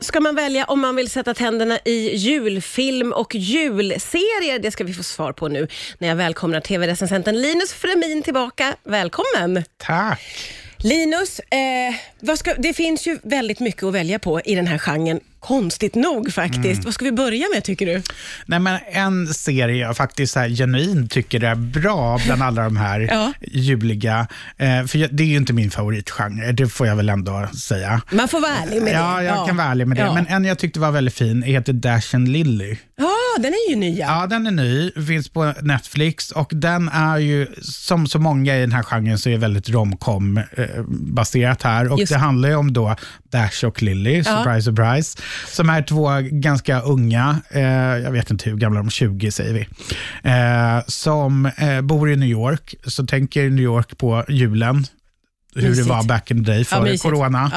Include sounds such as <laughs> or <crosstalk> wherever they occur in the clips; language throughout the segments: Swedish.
ska man välja om man vill sätta tänderna i julfilm och julserier? Det ska vi få svar på nu när jag välkomnar tv-recensenten Linus Fremin tillbaka. Välkommen! Tack. Linus, eh, ska, det finns ju väldigt mycket att välja på i den här genren. Konstigt nog faktiskt. Mm. Vad ska vi börja med tycker du? Nej, men en serie jag faktiskt här genuint tycker är bra bland alla de här <laughs> Ja. juliga, eh, för jag- det är ju inte min favoritgenre, det får jag väl ändå säga. Man får vara ärlig med Ja, det. jag kan vara ärlig med det. Ja. Men en jag tyckte var väldigt fin heter Dash and Lily. Ja, den är ju nya. Ja, den är ny, finns på Netflix och den är ju, som så många i den här genren, så är väldigt romcom eh, baserat här. Och Just. det handlar ju om då Dash och Lily, surprise, surprise, som är två ganska unga, eh, jag vet inte hur gamla de är, 20 säger vi, eh, som eh, bor i New York. Så tänker New York på julen, hur Mysigt. det var back in the day Ja, före mysigt. corona.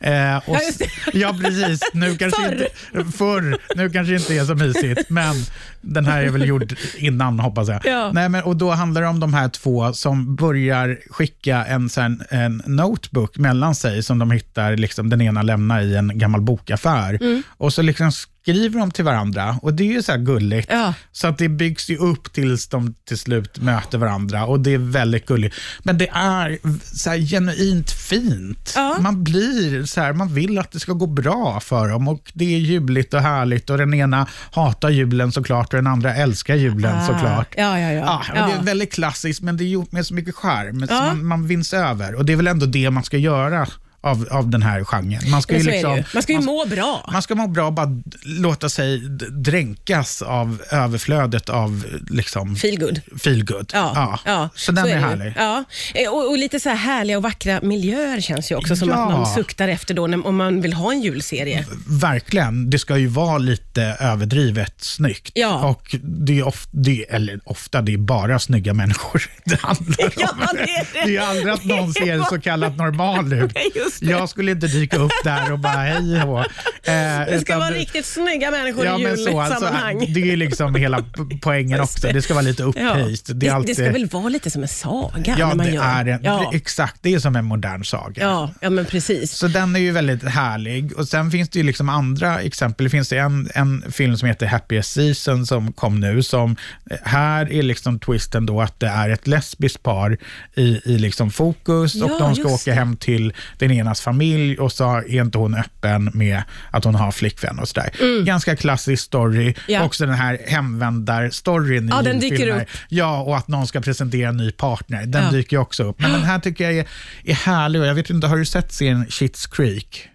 Ja. Eh, och, Ja, ja, precis. Nu <laughs> kanske Förr. inte, förr. Nu kanske inte är så mysigt, men den här är väl gjord innan hoppas jag. Ja. Nej, men, och då handlar det om de här två som börjar skicka en, sån, en notebook mellan sig som de hittar, liksom, den ena lämnar i en gammal bokaffär. Mm. Och så liksom skriver de till varandra och det är ju så här gulligt. Ja. Så att det byggs ju upp tills de till slut möter varandra och det är väldigt gulligt. Men det är så genuint fint. Ja. Man blir så här, man vill att det ska gå bra för dem och det är juligt och härligt och den ena hatar julen såklart och den andra älskar julen Ah. såklart. Ja, ja, ja. men Det Ja. är väldigt klassiskt men det är gjort med så mycket charm. Så Ja. man, man vinns över och det är väl ändå det man ska göra av, av den här genren. Man ska ju så är liksom. Man ska ju man- må bra. man ska må bra och bara låta sig dränkas av överflödet av liksom, Feel good. feel good. Ja, ja. Så den är, det ju. härlig. Ja. Eh, Och, och lite så här härliga och vackra miljöer känns ju också som Ja. att man suktar efter då när, om man vill ha en julserie. Verkligen. Det ska ju vara lite överdrivet snyggt. Ja. Och det är ofta, det är, eller ofta, det är bara snygga människor <laughs> det handlar om. Ja, det är det. det är aldrig att någon ser <laughs> så kallat normal ut. Jag skulle inte dyka upp där och bara hej hå. Eh, Det ska vara riktigt snygga människor Ja, i alltså, julsammanhang. det är liksom hela poängen också. Det ska vara lite Ja. upphöjt. Det, Det, är alltid, det ska väl vara lite som en saga Ja, när man det gör. är en, ja. exakt. Det är som en modern saga. Ja, ja, men precis. Så den är ju väldigt härlig. Och Sen finns det ju liksom andra exempel. Det finns en, en film som heter Happiest Season som kom nu. Som, eh, här är liksom twisten då att det är ett lesbiskt par i, i liksom fokus Ja, och de ska åka det. hem till den enas familj och så är inte hon öppen med att hon har flickvän och sådär. Ganska klassisk story. Mm. Ja. Också den här hemvändar-storyn i Ja, den dyker julfilmer. upp. Ja, och att någon ska presentera en ny partner. Den Ja. dyker också upp. Men den här tycker jag är, är härlig och jag vet inte, har du sett serien Schitt's Creek?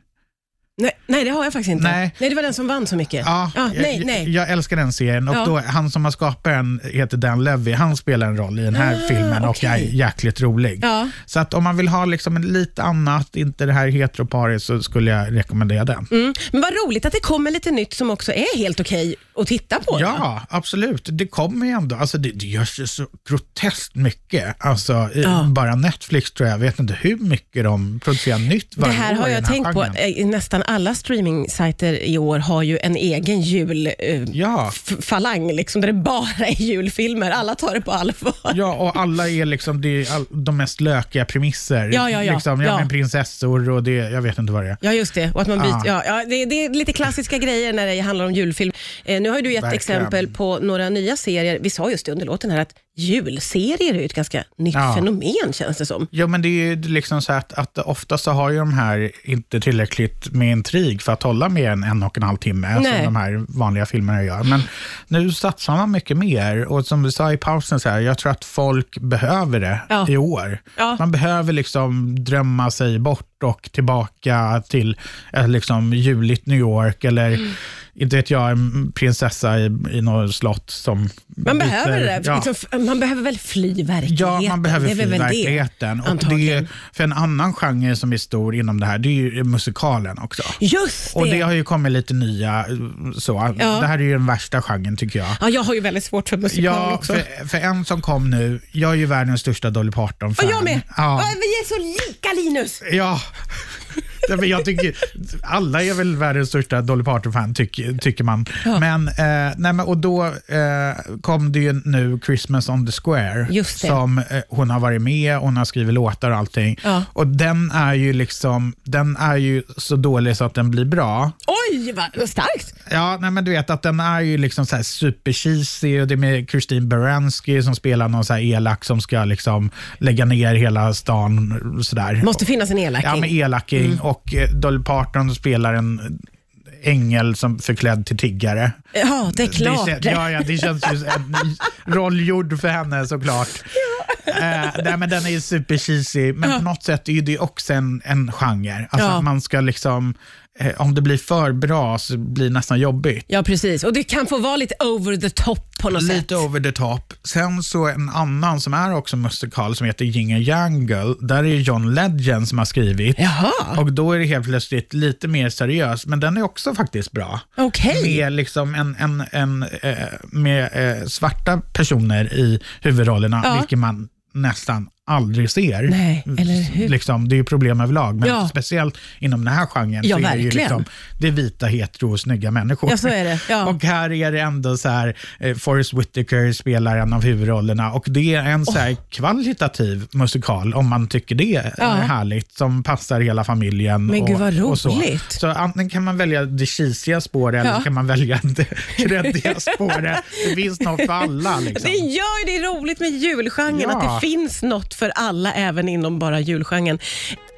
Nej, nej, det har jag faktiskt inte. Nej. det var den som vann så mycket. Ja, nej, jag, nej. jag älskar den serien och Ja. då, han som har skapat den heter Dan Levy. Han spelar en roll i den här Ah, filmen och okej. är jäkligt rolig. Ja. Så att om man vill ha liksom en lite annat, inte det här heteroparet, så skulle jag rekommendera den. Mm. Men vad roligt att det kommer lite nytt som också är helt okej att titta på. då. Ja, absolut. Det kommer ju ändå. Alltså det, det görs ju så groteskt mycket. Alltså, Ja. Bara Netflix tror jag, jag vet inte hur mycket de producerar nytt Det varje här år har i jag den här tänkt på. genren. Eh, Nästan alla streamingsajter i år har ju en egen Ja. julfalang, liksom, där det bara är julfilmer. Alla tar det på allvar. Ja, och alla är liksom det all, de mest lökiga premisser. Ja, ja, ja. Liksom, ja, Ja. Prinsessor och det, jag vet inte vad det är. Ja, just det. Och att man byter, Ja. ja. Ja, det, det är lite klassiska grejer när det handlar om julfilm. Eh, nu har ju du gett Verkligen. exempel på några nya serier. Vi sa just det under låten här att julserier är ju ett ganska nytt Ja. fenomen känns det som. Ja, men det är ju liksom så att, att ofta så har ju de här inte tillräckligt med intrig för att hålla mer än en och en halv timme, Nej. som de här vanliga filmerna gör. Men nu satsar man mycket mer och som vi sa i pausen, så här, jag tror att folk behöver det Ja. i år. Ja. Man behöver liksom drömma sig bort och tillbaka till ett liksom juligt New York eller Mm. Inte vet jag, en prinsessa i, i något slott som Man byter- behöver det. Ja. Liksom, man behöver väl fly verkligheten? Ja, man behöver fly väl det, verkligheten. Och det, för en annan genre som är stor inom det här, det är ju musikalen också. Just det. Och det har ju kommit lite nya, så. Ja. Det här är ju den värsta genren tycker jag. Ja, jag har ju väldigt svårt för musikal Ja, också. för, för en som kom nu, jag är ju världens största Dolly Parton-fan. Och jag med. Ja, vi är så lika Linus. ja. Jag tycker, alla är väl världens största Dolly Parton-fan, tycker, tycker man. Ja. Men, eh, nej, men, och då eh, kom det ju nu Christmas on the Square, som eh, hon har varit med, hon har skrivit låtar och allting. Ja. Och den är ju liksom, den är ju så dålig så att den blir bra. Oj, vad starkt! Ja, nej, men du vet att den är ju liksom så här super och det är med Christine Baranski som spelar någon så här elak som ska liksom lägga ner hela stan. Sådär. Måste finnas en elaking. Ja, med elaking. Mm. Och eh, Dolly Parton spelar en ängel som förklädd till tiggare. Ja, det är klart. Det, ja, ja, det känns ju en roll gjord för henne såklart. Ja. Eh, men den är super cheesy, men ja. på något sätt är det också en, en genre. Alltså ja. att man ska liksom Eh, om det blir för bra så blir det nästan jobbigt. Ja, precis. Och det kan få vara lite over the top på något lite sätt. Lite over the top. Sen så en annan som är också musikal som heter Yin and Jangle. Där är det John Legend som har skrivit. Jaha. Och då är det helt plötsligt lite mer seriöst, men den är också faktiskt bra. Okay. Med, liksom en, en, en, eh, med eh, svarta personer i huvudrollerna, ja. vilket man nästan aldrig ser. Nej, eller hur? Liksom, det är ju problem överlag, men ja. speciellt inom den här genren ja, så är det ju liksom, det är vita, hetero och snygga människor. Ja, så är det. Ja. <laughs> Och här är det ändå så här, eh, Forrest Whitaker spelar en av huvudrollerna och det är en så här kvalitativ musikal, om man tycker det är ja. härligt, som passar hela familjen. Men och, gud vad roligt. Så. så antingen kan man välja det cheesiga spåret eller kan man välja det <laughs> kreddiga spåret. Det finns något för alla. <laughs> Liksom. Det gör det roligt med julgenren, att det finns något för alla, även inom bara julgenren.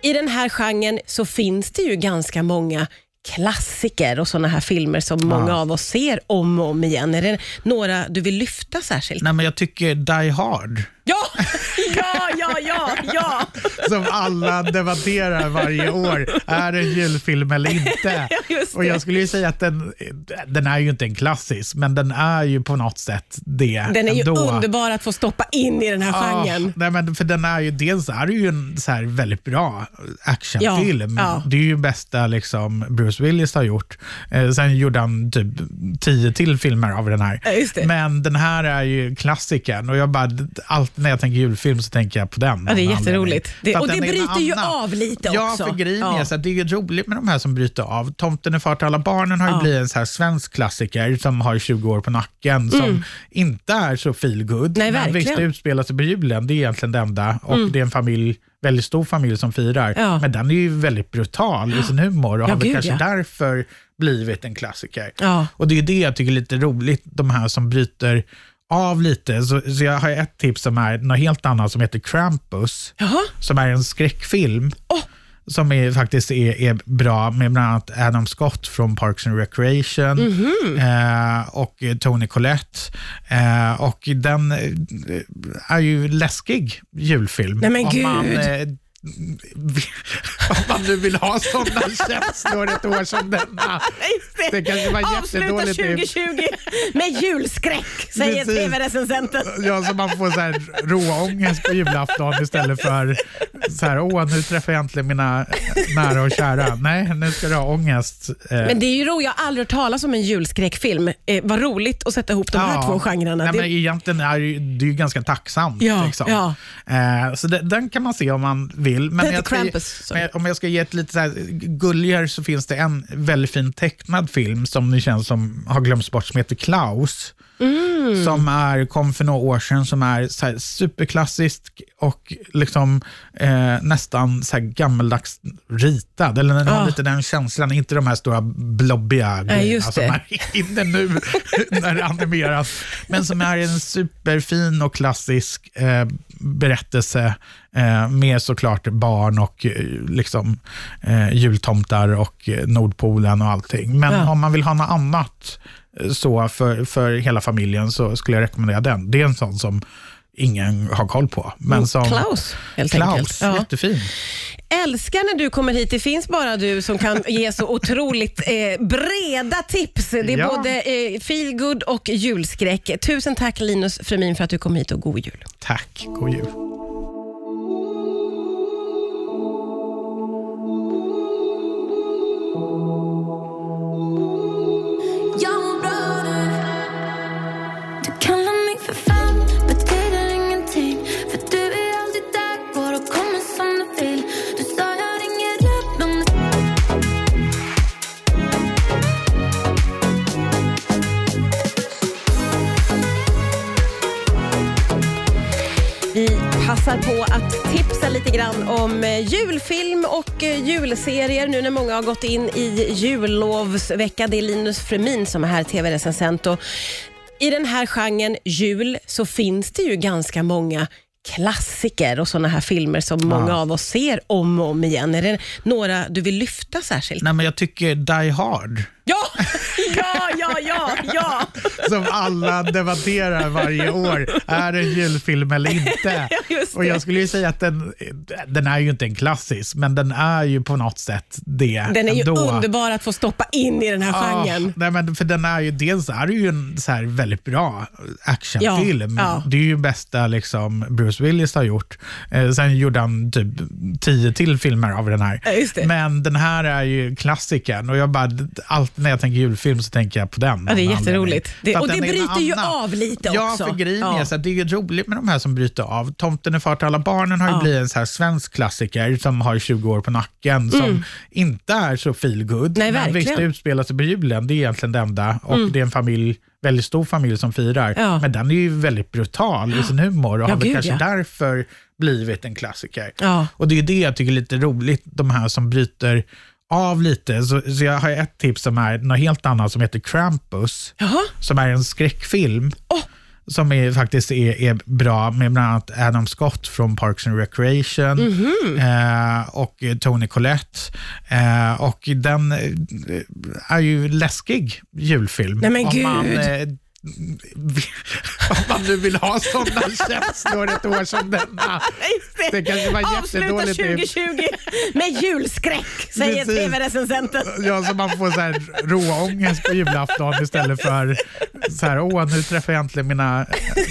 I den här genren så finns det ju ganska många klassiker och såna här filmer som ja. många av oss ser om och om igen. Är det några du vill lyfta särskilt? Nej, men jag tycker Die Hard. Ja, <laughs> ja, ja, ja, ja. <laughs> Som alla debatterar varje år. Är det en julfilm eller inte? <laughs> och Jag skulle ju säga att den, den är ju inte en klassisk, men den är ju på något sätt det. Den är ändå. ju underbar att få stoppa in i den här ah, genren. Nej, men för den är ju, dels är det ju en så här väldigt bra actionfilm. Ja, ja. Det är ju bästa liksom Bruce Willis har gjort. Eh, sen gjorde han typ tio till filmer av den här. Ja, men den här är ju klassikern och jag bara, allt när jag tänker julfilm så tänker jag på den. Ja, det är jätteroligt. Det, och det bryter ju av lite ja, också. Ja, för grejen ja. är så att det är roligt med de här som bryter av. Tomten är far till alla barnen har ju ja. blivit en så här svensk klassiker som har 20 år på nacken, som mm. inte är så feel good. Nej, men visst, det utspelar sig på julen, det är egentligen det enda. Och mm. det är en familj väldigt stor familj som firar. Ja. Men den är ju väldigt brutal i sin humor och ja, har väl kanske därför blivit en klassiker. Och det är det jag tycker är lite roligt, de här som bryter av lite. Så, så, jag har ett tips som är något helt annat som heter Krampus. Jaha. Som är en skräckfilm. Oh. Som är, faktiskt är, är bra med bland annat Adam Scott från Parks and Recreation mm -hmm. eh, och Tony Collette. Eh, och den eh, är ju läskig julfilm. Nej men gud. Man, eh, om man nu vill ha sådana känslor ett år som denna. <laughs> Det kanske var jättedåligt. Avsluta 2020 med julskräck, säger tv-recensenten. Ja, så man får så här råångest på julafton istället för så här, åh, nu träffar jag äntligen mina nära och kära. Nej, nu ska du ha ångest. Eh. Men det är ju roligt, jag har aldrig hört talas om en julskräckfilm. Eh, vad roligt att sätta ihop de ja, här två genrerna. Nej, det... men egentligen är det ju ganska tacksamt. Ja, liksom. ja. Eh, så det, den kan man se om man vill. Men, jag ska, men om jag ska ge ett lite så här gulligare så finns det en väldigt fin tecknad film som det känns som har glömts bort som heter Klaus. Mm. Som är, kom för några år sedan, som är så superklassisk och liksom, eh, nästan så gammaldags ritad. Eller den har ah. lite den känslan, inte de här stora blobbiga grejerna som är inne nu <laughs> när det animeras. Men som är en superfin och klassisk eh, berättelse eh, med såklart barn och eh, liksom, eh, jultomtar och eh, Nordpolen och allting. Men ja. om man vill ha något annat så för, för hela familjen så skulle jag rekommendera den. Det är en sån som ingen har koll på. Men mm, som, Klaus, helt Klaus, enkelt. Ja. Jättefin. Älskar när du kommer hit. Det finns bara du som kan ge så <laughs> otroligt eh, breda tips. Det är ja. både eh, feelgood och julskräck. Tusen tack Linus Fremin för att du kom hit och god jul. Tack, god jul. Passar på att tipsa lite grann om eh, julfilm och eh, julserier nu när många har gått in i jullovsvecka. Det är Linus Fremin som är här, tv-recensent. I den här genren jul så finns det ju ganska många klassiker och såna här filmer som många av oss ser om och om igen. Är det några du vill lyfta särskilt? Nej, men jag tycker Die Hard. Ja, <laughs> ja, ja, ja, ja. Som alla debatterar varje år. Är det en julfilm eller inte? <laughs> Och Jag skulle ju säga att den, den är ju inte en klassisk, men den är ju på något sätt det. Den är ju ändå. underbar att få stoppa in i den här genren. nej, men för den är ju, dels är det ju en så här väldigt bra actionfilm. Ja, ja. Det är ju bästa liksom Bruce Willis har gjort. Eh, sen gjorde han typ tio till filmer av den här. Ja. Men den här är ju klassikern och jag bara, allt när jag tänker julfilm så tänker jag på den. Ja, det är jätteroligt. Det- och det bryter ju annan. av lite ja, också. för grejen Ja. är så att det är roligt med de här som bryter av. Tomten är far till alla barnen har ju Ja. blivit en så här svensk klassiker som har 20 år på nacken, som inte är så feel good. Mm. Nej, Men visst, det utspelar sig på julen, det är egentligen det enda. Och det är en familj, väldigt stor familj som firar. Ja. Men den är ju väldigt brutal i sin humor och Ja, har väl kanske ja. därför blivit en klassiker. Ja. Och det är det jag tycker är lite roligt, de här som bryter av lite. Så, så jag har ett tips som är något helt annat som heter Krampus, Jaha. som är en skräckfilm. Åh. Som är, faktiskt är, är bra med bland annat Adam Scott från Parks and Recreation Mhm. eh, och Tony Collette. Eh, och den eh, är ju läskig julfilm. Nej, men om Man, gud. eh, <laughs> om man nu vill ha sådana känslor ett år som denna. <laughs> Det kanske var Avsluta jättedåligt tips. 2020 med julskräck, säger tv-recensenten. Ja, så man får så här råångest på julafton istället för så här, åh, nu träffar jag äntligen mina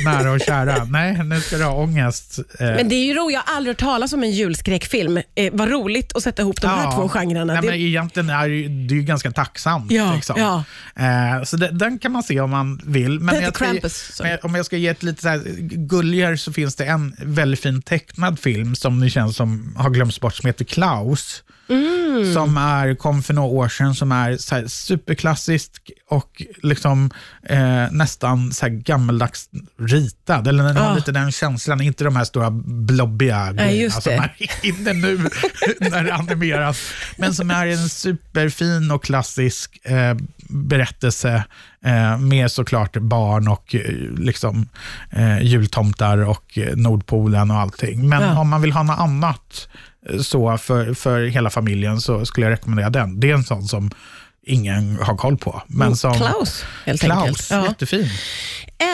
nära och kära. Nej, nu ska du ha ångest. Eh, Men det är ju roligt, jag har aldrig hört talas om en julskräckfilm. Eh, vad roligt att sätta ihop de här ja. två genrerna. Nej, Det- men egentligen är det ju, det är ju ganska tacksamt. Ja, liksom. ja. Eh, så det, den kan man se om man vill. Men heter jag Krampus, så. Om jag ska ge ett lite så här gulligare så finns det en väldigt fin tecknad film som ni känns som har glömts bort som heter Klaus. Mm. Som är, kom för några år sedan, som är så här superklassisk och liksom eh, nästan så här gammeldags ritad. Eller den har Ah. lite den känslan, inte de här stora blobbiga grejerna som är inne nu <laughs> när det animeras. Men som är en superfin och klassisk eh, berättelse eh, med såklart barn och eh, liksom, eh, jultomtar och eh, Nordpolen och allting. Men Ja. om man vill ha något annat eh, så för, för hela familjen så skulle jag rekommendera den. Det är en sån som ingen har koll på. Men som, Mm, Klaus, helt Klaus, enkelt. Ja. jättefin.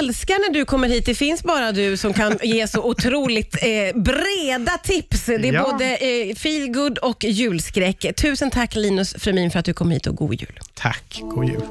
Älskar när du kommer hit. Det finns bara du som kan ge så <laughs> otroligt eh, breda tips. Det är Ja. både eh, feel good och julskräck. Tusen tack Linus Fremin för att du kom hit och god jul. Tack, god jul.